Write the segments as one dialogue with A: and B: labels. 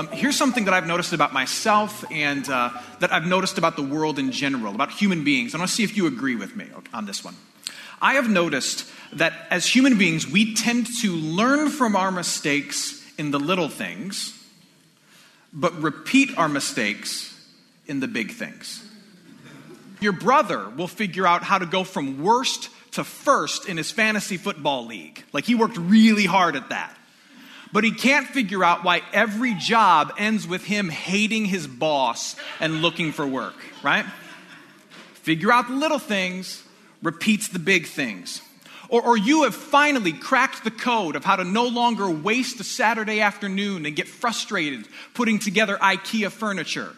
A: Um, here's something that I've noticed about myself and uh, that I've noticed about the world in general, about human beings. I want to see if you agree with me on this one. I have noticed that as human beings, we tend to learn from our mistakes in the little things, but repeat our mistakes in the big things. Your brother will figure out how to go from worst to first in his fantasy football league. Like he worked really hard at that. But he can't figure out why every job ends with him hating his boss and looking for work, right? Figure out the little things, repeats the big things. Or, or you have finally cracked the code of how to no longer waste a Saturday afternoon and get frustrated putting together IKEA furniture.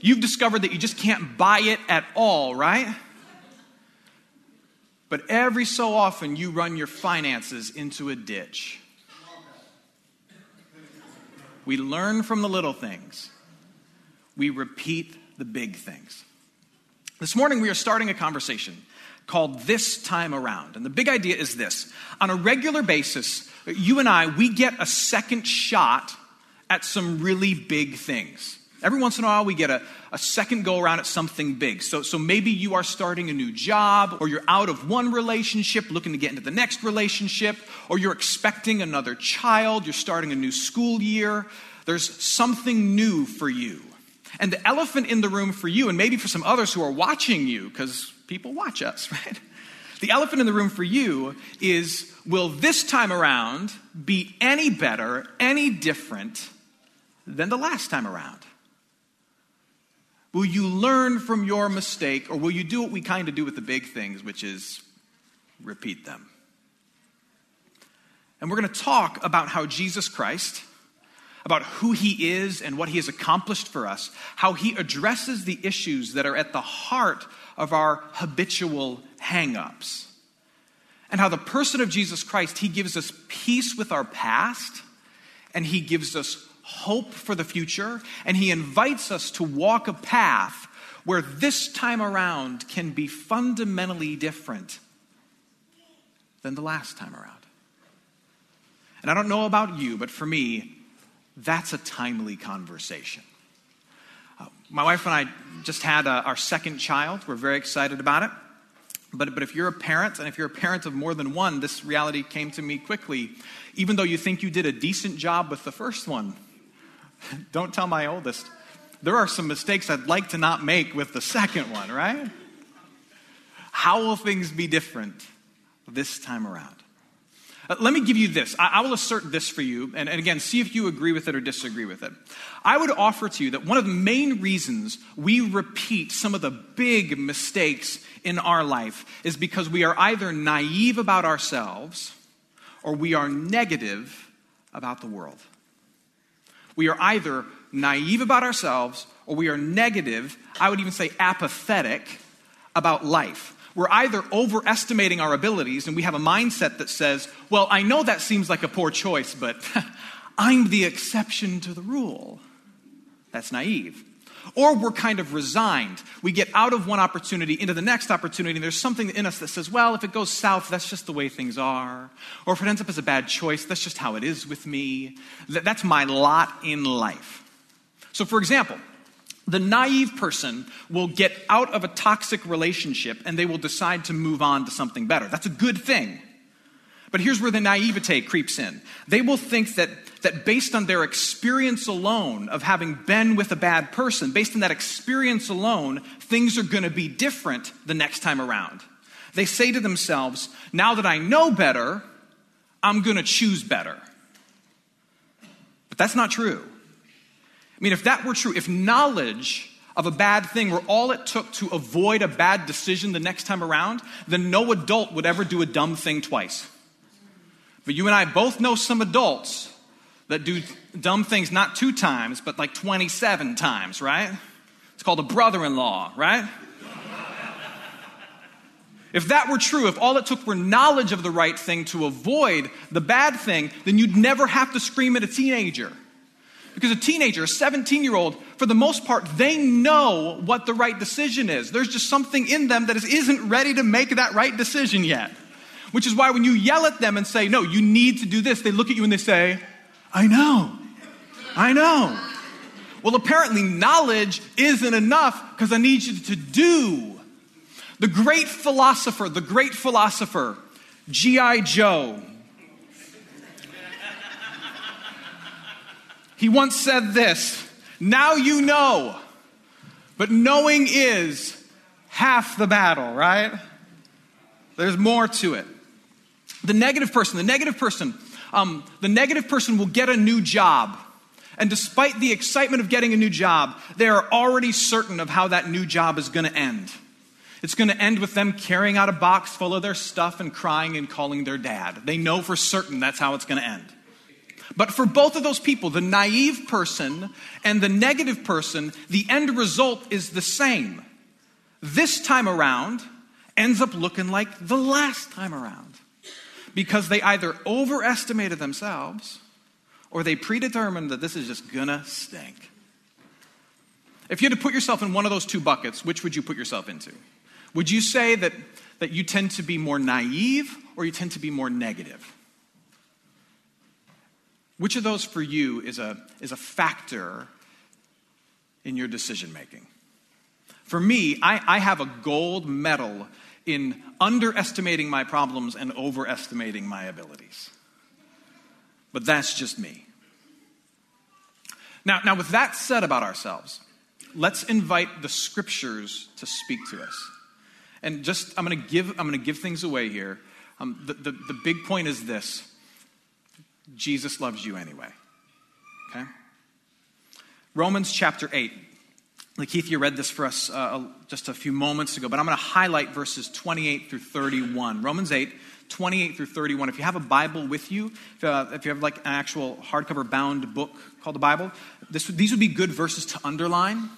A: You've discovered that you just can't buy it at all, right? But every so often you run your finances into a ditch. We learn from the little things, we repeat the big things. This morning, we are starting a conversation called This Time Around. And the big idea is this on a regular basis, you and I, we get a second shot at some really big things. Every once in a while, we get a, a second go around at something big. So, so maybe you are starting a new job, or you're out of one relationship looking to get into the next relationship, or you're expecting another child, you're starting a new school year. There's something new for you. And the elephant in the room for you, and maybe for some others who are watching you, because people watch us, right? The elephant in the room for you is will this time around be any better, any different than the last time around? Will you learn from your mistake, or will you do what we kind of do with the big things, which is repeat them? And we're going to talk about how Jesus Christ, about who he is and what he has accomplished for us, how he addresses the issues that are at the heart of our habitual hangups, and how the person of Jesus Christ, he gives us peace with our past, and he gives us hope for the future, and He invites us to walk a path where this time around can be fundamentally different than the last time around. And I don't know about you, but for me, that's a timely conversation. Uh, my wife and I just had uh, our second child. We're very excited about it. But, but if you're a parent, and if you're a parent of more than one, this reality came to me quickly. Even though you think you did a decent job with the first one, Don't tell my oldest. There are some mistakes I'd like to not make with the second one, right? How will things be different this time around? Uh, let me give you this. I, I will assert this for you, and, and again, see if you agree with it or disagree with it. I would offer to you that one of the main reasons we repeat some of the big mistakes in our life is because we are either naive about ourselves or we are negative about the world. We are either naive about ourselves or we are negative, I would even say apathetic, about life. We're either overestimating our abilities and we have a mindset that says, well, I know that seems like a poor choice, but I'm the exception to the rule. That's naive. Or we're kind of resigned. We get out of one opportunity into the next opportunity, and there's something in us that says, well, if it goes south, that's just the way things are. Or if it ends up as a bad choice, that's just how it is with me. That's my lot in life. So, for example, the naive person will get out of a toxic relationship and they will decide to move on to something better. That's a good thing. But here's where the naivete creeps in. They will think that, that based on their experience alone of having been with a bad person, based on that experience alone, things are going to be different the next time around. They say to themselves, now that I know better, I'm going to choose better. But that's not true. I mean, if that were true, if knowledge of a bad thing were all it took to avoid a bad decision the next time around, then no adult would ever do a dumb thing twice. But you and I both know some adults that do dumb things not two times, but like 27 times, right? It's called a brother in law, right? If that were true, if all it took were knowledge of the right thing to avoid the bad thing, then you'd never have to scream at a teenager. Because a teenager, a 17 year old, for the most part, they know what the right decision is. There's just something in them that isn't ready to make that right decision yet. Which is why when you yell at them and say, no, you need to do this, they look at you and they say, I know. I know. Well, apparently, knowledge isn't enough because I need you to do. The great philosopher, the great philosopher, G.I. Joe, he once said this Now you know, but knowing is half the battle, right? There's more to it. The negative person, the negative person, um, the negative person will get a new job. And despite the excitement of getting a new job, they are already certain of how that new job is going to end. It's going to end with them carrying out a box full of their stuff and crying and calling their dad. They know for certain that's how it's going to end. But for both of those people, the naive person and the negative person, the end result is the same. This time around ends up looking like the last time around because they either overestimated themselves or they predetermined that this is just gonna stink. If you had to put yourself in one of those two buckets, which would you put yourself into? Would you say that, that you tend to be more naive or you tend to be more negative? Which of those for you is a, is a factor in your decision making? For me, I, I have a gold medal in underestimating my problems and overestimating my abilities. But that's just me. Now, now, with that said about ourselves, let's invite the scriptures to speak to us. And just, I'm going to give, I'm going to give things away here. Um, the, the, the big point is this Jesus loves you anyway. Okay? Romans chapter 8. Keith, you read this for us uh, just a few moments ago, but I'm going to highlight verses 28 through 31. Romans 8, 28 through 31. If you have a Bible with you, if, uh, if you have like an actual hardcover bound book called the Bible, this, these would be good verses to underline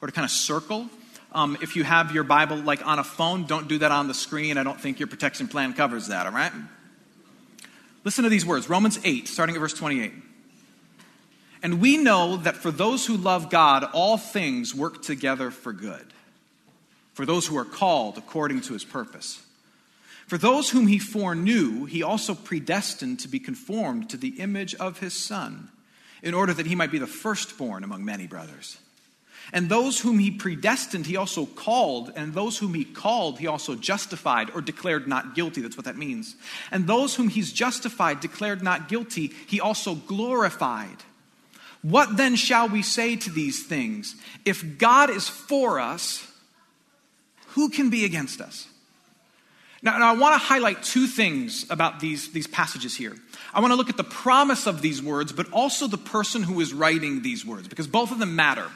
A: or to kind of circle. Um, if you have your Bible like on a phone, don't do that on the screen. I don't think your protection plan covers that, all right? Listen to these words Romans 8, starting at verse 28. And we know that for those who love God, all things work together for good, for those who are called according to his purpose. For those whom he foreknew, he also predestined to be conformed to the image of his Son, in order that he might be the firstborn among many brothers. And those whom he predestined, he also called. And those whom he called, he also justified or declared not guilty. That's what that means. And those whom he's justified, declared not guilty, he also glorified. What then shall we say to these things? If God is for us, who can be against us? Now, now I want to highlight two things about these, these passages here. I want to look at the promise of these words, but also the person who is writing these words, because both of them matter.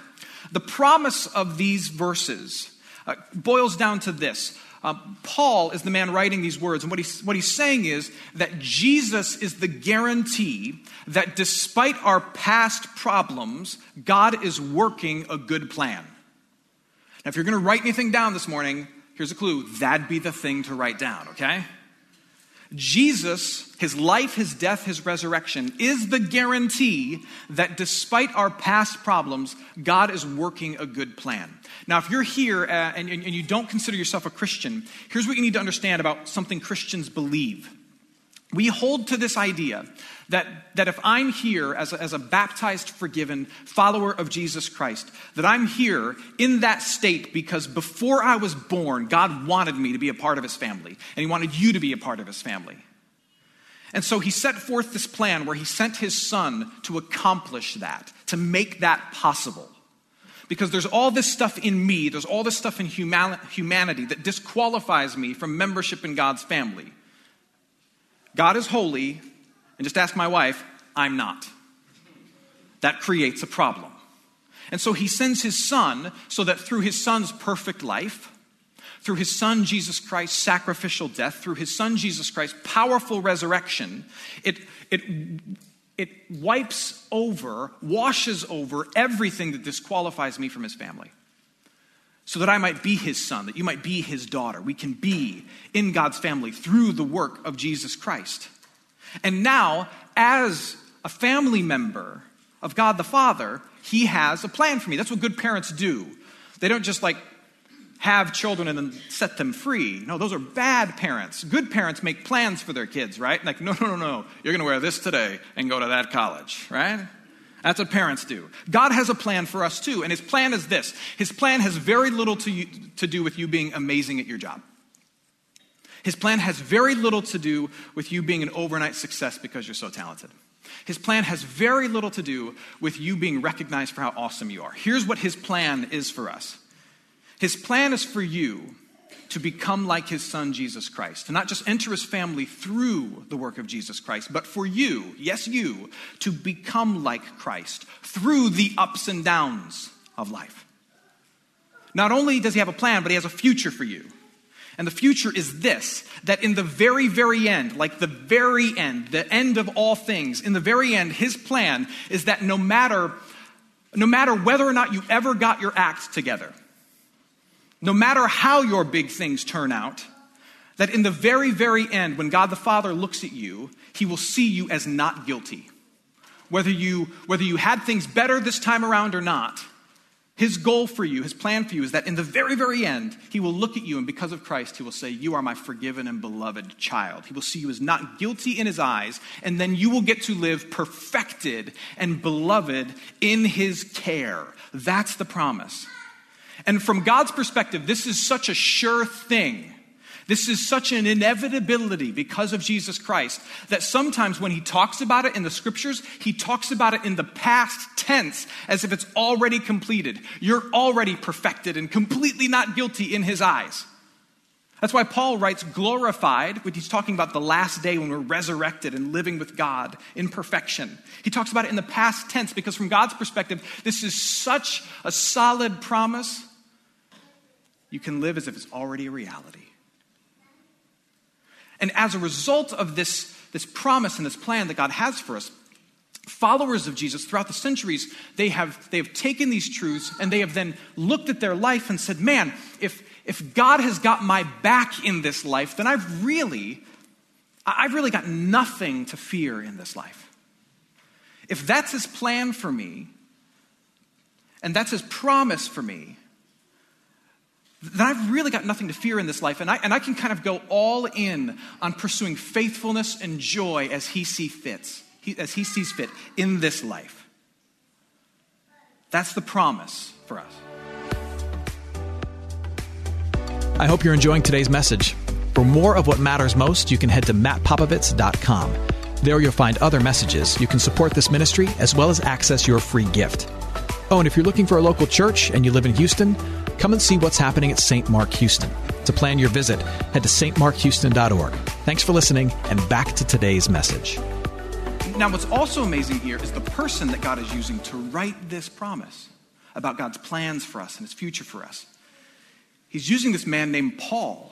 A: The promise of these verses uh, boils down to this uh, Paul is the man writing these words, and what what he's saying is that Jesus is the guarantee that despite our past problems, God is working a good plan. Now, if you're going to write anything down this morning, here's a clue that'd be the thing to write down, okay? Jesus, his life, his death, his resurrection, is the guarantee that despite our past problems, God is working a good plan. Now, if you're here uh, and, and you don't consider yourself a Christian, here's what you need to understand about something Christians believe. We hold to this idea that, that if I'm here as a, as a baptized, forgiven follower of Jesus Christ, that I'm here in that state because before I was born, God wanted me to be a part of his family, and he wanted you to be a part of his family. And so he set forth this plan where he sent his son to accomplish that, to make that possible. Because there's all this stuff in me, there's all this stuff in humanity that disqualifies me from membership in God's family. God is holy, and just ask my wife, I'm not. That creates a problem. And so he sends his son so that through his son's perfect life, through his son Jesus Christ's sacrificial death, through his son Jesus Christ's powerful resurrection, it, it, it wipes over, washes over everything that disqualifies me from his family so that I might be his son, that you might be his daughter. We can be in God's family through the work of Jesus Christ. And now, as a family member of God the Father, he has a plan for me. That's what good parents do. They don't just like have children and then set them free. No, those are bad parents. Good parents make plans for their kids, right? Like, no, no, no, no. You're going to wear this today and go to that college, right? That's what parents do. God has a plan for us too, and his plan is this His plan has very little to, you, to do with you being amazing at your job. His plan has very little to do with you being an overnight success because you're so talented. His plan has very little to do with you being recognized for how awesome you are. Here's what his plan is for us His plan is for you to become like his son, Jesus Christ, to not just enter his family through the work of Jesus Christ, but for you, yes, you, to become like Christ through the ups and downs of life. Not only does he have a plan, but he has a future for you. And the future is this that in the very, very end, like the very end, the end of all things, in the very end, his plan is that no matter, no matter whether or not you ever got your act together, no matter how your big things turn out, that in the very, very end, when God the Father looks at you, he will see you as not guilty. Whether you, whether you had things better this time around or not, his goal for you, his plan for you, is that in the very, very end, he will look at you and because of Christ, he will say, You are my forgiven and beloved child. He will see you as not guilty in his eyes, and then you will get to live perfected and beloved in his care. That's the promise. And from God's perspective, this is such a sure thing. This is such an inevitability because of Jesus Christ that sometimes when he talks about it in the scriptures, he talks about it in the past tense as if it's already completed. You're already perfected and completely not guilty in his eyes. That's why Paul writes glorified when he's talking about the last day when we're resurrected and living with God in perfection. He talks about it in the past tense because, from God's perspective, this is such a solid promise you can live as if it's already a reality. And as a result of this, this promise and this plan that God has for us, followers of Jesus throughout the centuries, they have, they have taken these truths and they have then looked at their life and said, man, if, if God has got my back in this life, then I've really, I've really got nothing to fear in this life. If that's his plan for me, and that's his promise for me, then I've really got nothing to fear in this life. And I, and I can kind of go all in on pursuing faithfulness and joy as he, see fits, he, as he sees fit in this life. That's the promise for us.
B: I hope you're enjoying today's message. For more of what matters most, you can head to mattpopovits.com. There you'll find other messages. You can support this ministry as well as access your free gift. Oh, and if you're looking for a local church and you live in Houston, come and see what's happening at St. Mark Houston. To plan your visit, head to stmarkhouston.org. Thanks for listening, and back to today's message.
A: Now, what's also amazing here is the person that God is using to write this promise about God's plans for us and his future for us. He's using this man named Paul.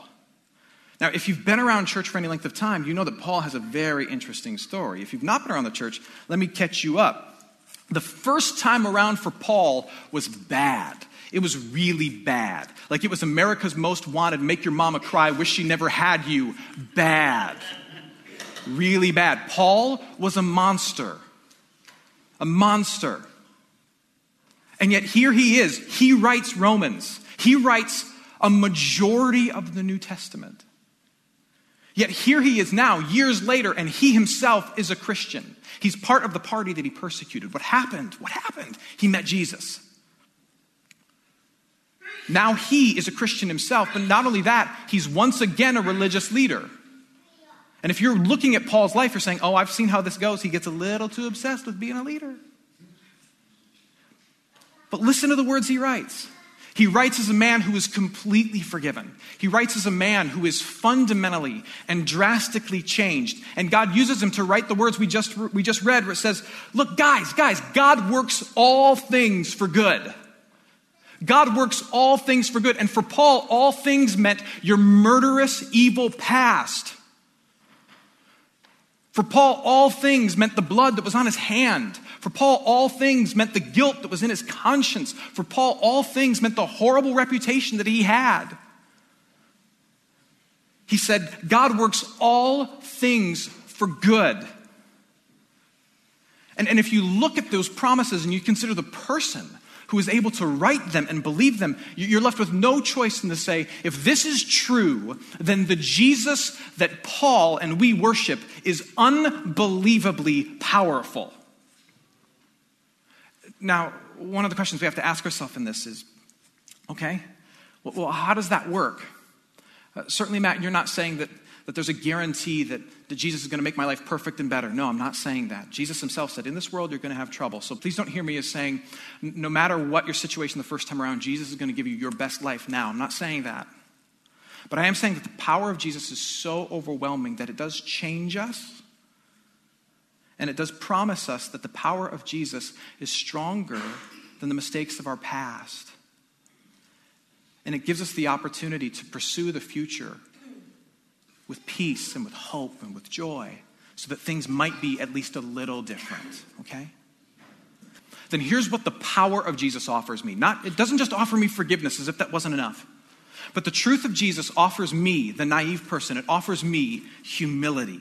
A: Now, if you've been around church for any length of time, you know that Paul has a very interesting story. If you've not been around the church, let me catch you up. The first time around for Paul was bad. It was really bad. Like it was America's most wanted, make your mama cry, wish she never had you, bad. really bad. Paul was a monster. A monster. And yet here he is. He writes Romans. He writes a majority of the New Testament. Yet here he is now, years later, and he himself is a Christian. He's part of the party that he persecuted. What happened? What happened? He met Jesus. Now he is a Christian himself, but not only that, he's once again a religious leader. And if you're looking at Paul's life, you're saying, oh, I've seen how this goes. He gets a little too obsessed with being a leader. But listen to the words he writes. He writes as a man who is completely forgiven. He writes as a man who is fundamentally and drastically changed. And God uses him to write the words we just, we just read, where it says, Look, guys, guys, God works all things for good. God works all things for good. And for Paul, all things meant your murderous, evil past. For Paul, all things meant the blood that was on his hand. For Paul, all things meant the guilt that was in his conscience. For Paul, all things meant the horrible reputation that he had. He said, God works all things for good. And, and if you look at those promises and you consider the person who is able to write them and believe them, you're left with no choice than to say, if this is true, then the Jesus that Paul and we worship is unbelievably powerful. Now, one of the questions we have to ask ourselves in this is okay, well, how does that work? Uh, certainly, Matt, you're not saying that that there's a guarantee that, that Jesus is going to make my life perfect and better. No, I'm not saying that. Jesus himself said, In this world, you're going to have trouble. So please don't hear me as saying, no matter what your situation the first time around, Jesus is going to give you your best life now. I'm not saying that. But I am saying that the power of Jesus is so overwhelming that it does change us. And it does promise us that the power of Jesus is stronger than the mistakes of our past. And it gives us the opportunity to pursue the future with peace and with hope and with joy so that things might be at least a little different, okay? Then here's what the power of Jesus offers me. Not it doesn't just offer me forgiveness as if that wasn't enough. But the truth of Jesus offers me, the naive person, it offers me humility.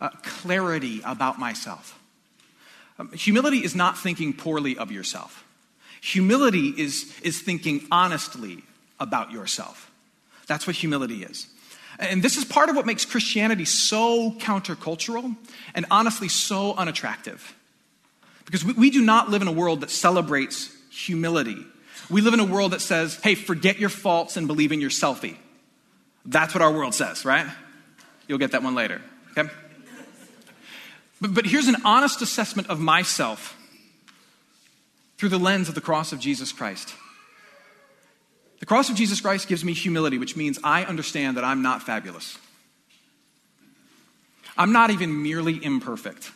A: Uh, clarity about myself. Um, humility is not thinking poorly of yourself. Humility is, is thinking honestly about yourself. That's what humility is. And this is part of what makes Christianity so countercultural and honestly so unattractive. Because we, we, do not live in a world that celebrates humility. We live in a world that says, hey, forget your faults and believe in your selfie. That's what our world says, right? You'll get that one later, okay? But, but here's an honest assessment of myself through the lens of the cross of Jesus Christ. The cross of Jesus Christ gives me humility, which means I understand that I'm not fabulous. I'm not even merely imperfect.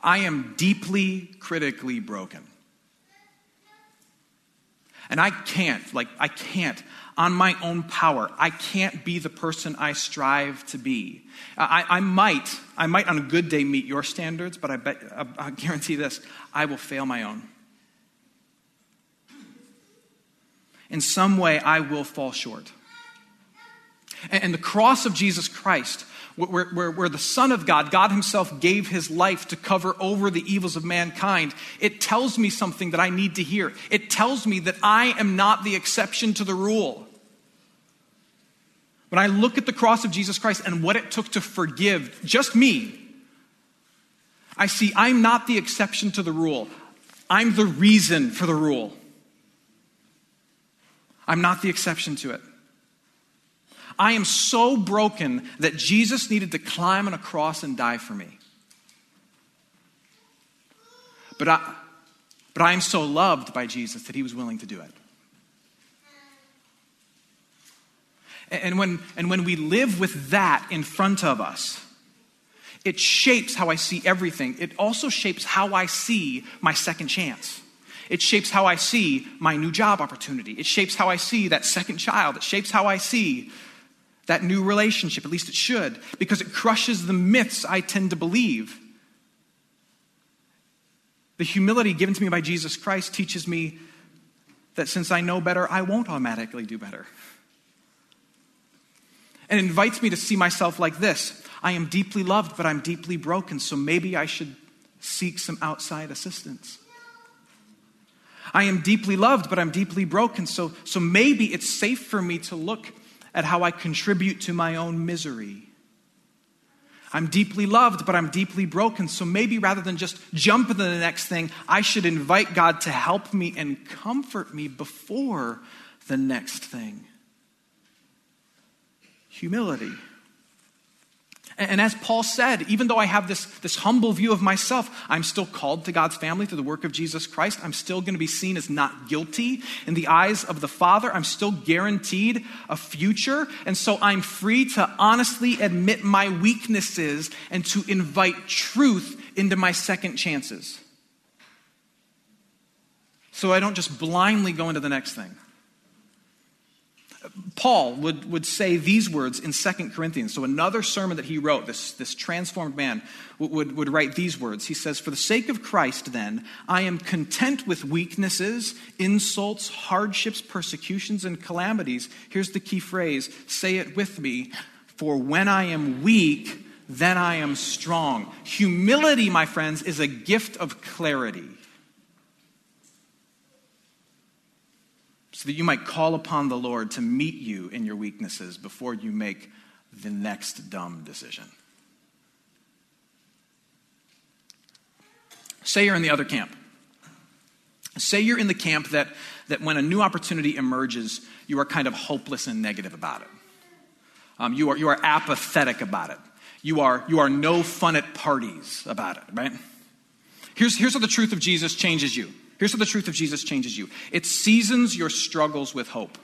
A: I am deeply critically broken. And I can't, like, I can't, on my own power, I can't be the person I strive to be. I, I might, I might on a good day meet your standards, but I bet, I, I guarantee this, I will fail my own. In some way I will fall short. And, the cross of Jesus Christ, where, where, where, the Son of God, God Himself, gave His life to cover over the evils of mankind, it tells me something that I need to hear. It tells me that I am not the exception to the rule. When I look at the cross of Jesus Christ and what it took to forgive just me, I see I'm not the exception to the rule. I'm the reason for the rule. I'm not the exception to it. I am so broken that Jesus needed to climb on a cross and die for me. But I, but I am so loved by Jesus that he was willing to do it. And when, and when we live with that in front of us, it shapes how I see everything. It also shapes how I see my second chance. It shapes how I see my new job opportunity. It shapes how I see that second child. It shapes how I see that new relationship. At least it should, because it crushes the myths I tend to believe. The humility given to me by Jesus Christ teaches me that since I know better, I won't automatically do better. and invites me to see myself like this I am deeply loved, but I'm deeply broken, so maybe I should seek some outside assistance. I am deeply loved, but I'm deeply broken, so, so maybe it's safe for me to look at how I contribute to my own misery. I'm deeply loved, but I'm deeply broken. So maybe rather than just jump into the next thing, I should invite God to help me and comfort me before the next thing. Humility. And as Paul said, even though I have this, this humble view of myself, I'm still called to God's family through the work of Jesus Christ. I'm still going to be seen as not guilty in the eyes of the Father. I'm still guaranteed a future. And so I'm free to honestly admit my weaknesses and to invite truth into my second chances. So I don't just blindly go into the next thing. Paul would, would say these words in Second Corinthians. So, another sermon that he wrote, this, this transformed man, would, would write these words. He says, For the sake of Christ, then, I am content with weaknesses, insults, hardships, persecutions, and calamities. Here's the key phrase say it with me. For when I am weak, then I am strong. Humility, my friends, is a gift of clarity. So that you might call upon the Lord to meet you in your weaknesses before you make the next dumb decision. Say you're in the other camp. Say you're in the camp that, that when a new opportunity emerges, you are kind of hopeless and negative about it. Um, you, are, you are apathetic about it. You are, you are no fun at parties about it, right? Here's, here's how the truth of Jesus changes you Here's how the truth of Jesus changes you it seasons your struggles with hope.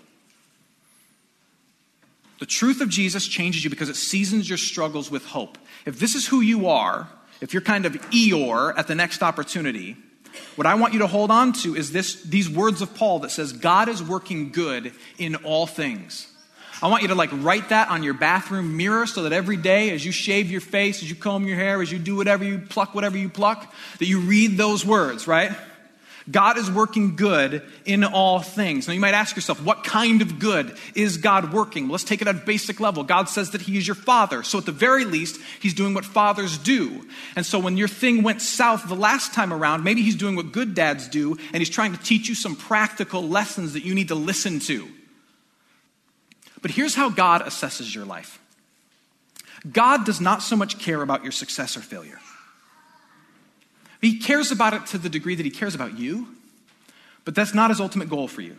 A: The truth of Jesus changes you because it seasons your struggles with hope. If this is who you are, if you're kind of Eeyore at the next opportunity, what I want you to hold on to is this, these words of Paul that says, God is working good in all things. I want you to like write that on your bathroom mirror so that every day as you shave your face, as you comb your hair, as you do whatever you pluck, whatever you pluck, that you read those words, right? God is working good in all things. Now, you might ask yourself, what kind of good is God working? Well, let's take it at a basic level. God says that He is your Father. So, at the very least, He's doing what fathers do. And so, when your thing went south the last time around, maybe He's doing what good dads do, and He's trying to teach you some practical lessons that you need to listen to. But here's how God assesses your life God does not so much care about your success or failure. He cares about it to the degree that he cares about you, but that's not his ultimate goal for you.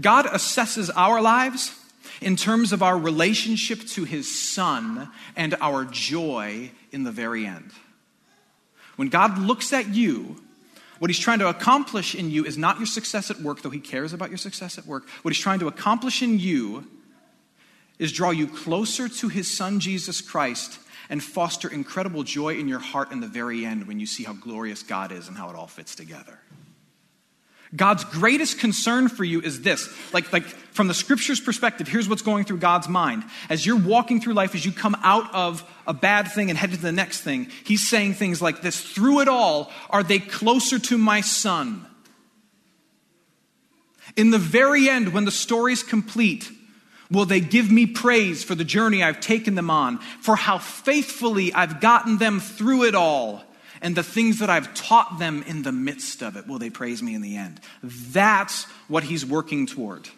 A: God assesses our lives in terms of our relationship to his son and our joy in the very end. When God looks at you, what he's trying to accomplish in you is not your success at work, though he cares about your success at work. What he's trying to accomplish in you is draw you closer to his son, Jesus Christ, and foster incredible joy in your heart in the very end when you see how glorious God is and how it all fits together. God's greatest concern for you is this. Like, like from the scripture's perspective, here's what's going through God's mind. As you're walking through life, as you come out of a bad thing and head to the next thing, He's saying things like this Through it all, are they closer to my son? In the very end, when the story's complete, Will they give me praise for the journey I've taken them on, for how faithfully I've gotten them through it all, and the things that I've taught them in the midst of it? Will they praise me in the end? That's what he's working toward.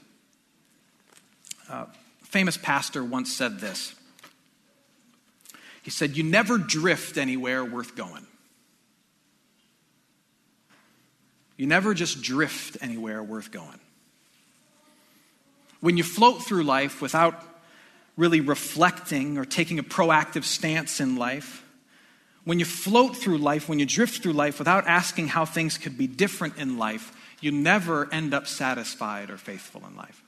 A: Uh, famous pastor once said this. He said, You never drift anywhere worth going. You never just drift anywhere worth going. When you float through life without really reflecting or taking a proactive stance in life, when you float through life, when you drift through life without asking how things could be different in life, you never end up satisfied or faithful in life.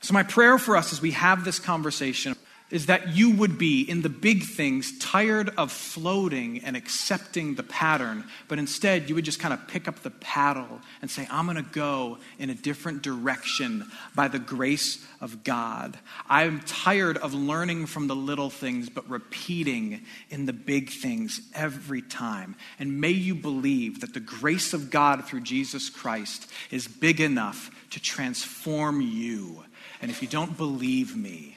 A: So, my prayer for us as we have this conversation is that you would be, in the big things, tired of floating and accepting the pattern, but instead you would just kind of pick up the paddle and say, I'm going to go in a different direction by the grace of God. I'm tired of learning from the little things, but repeating in the big things every time. And may you believe that the grace of God through Jesus Christ is big enough to transform you. And if you don't believe me,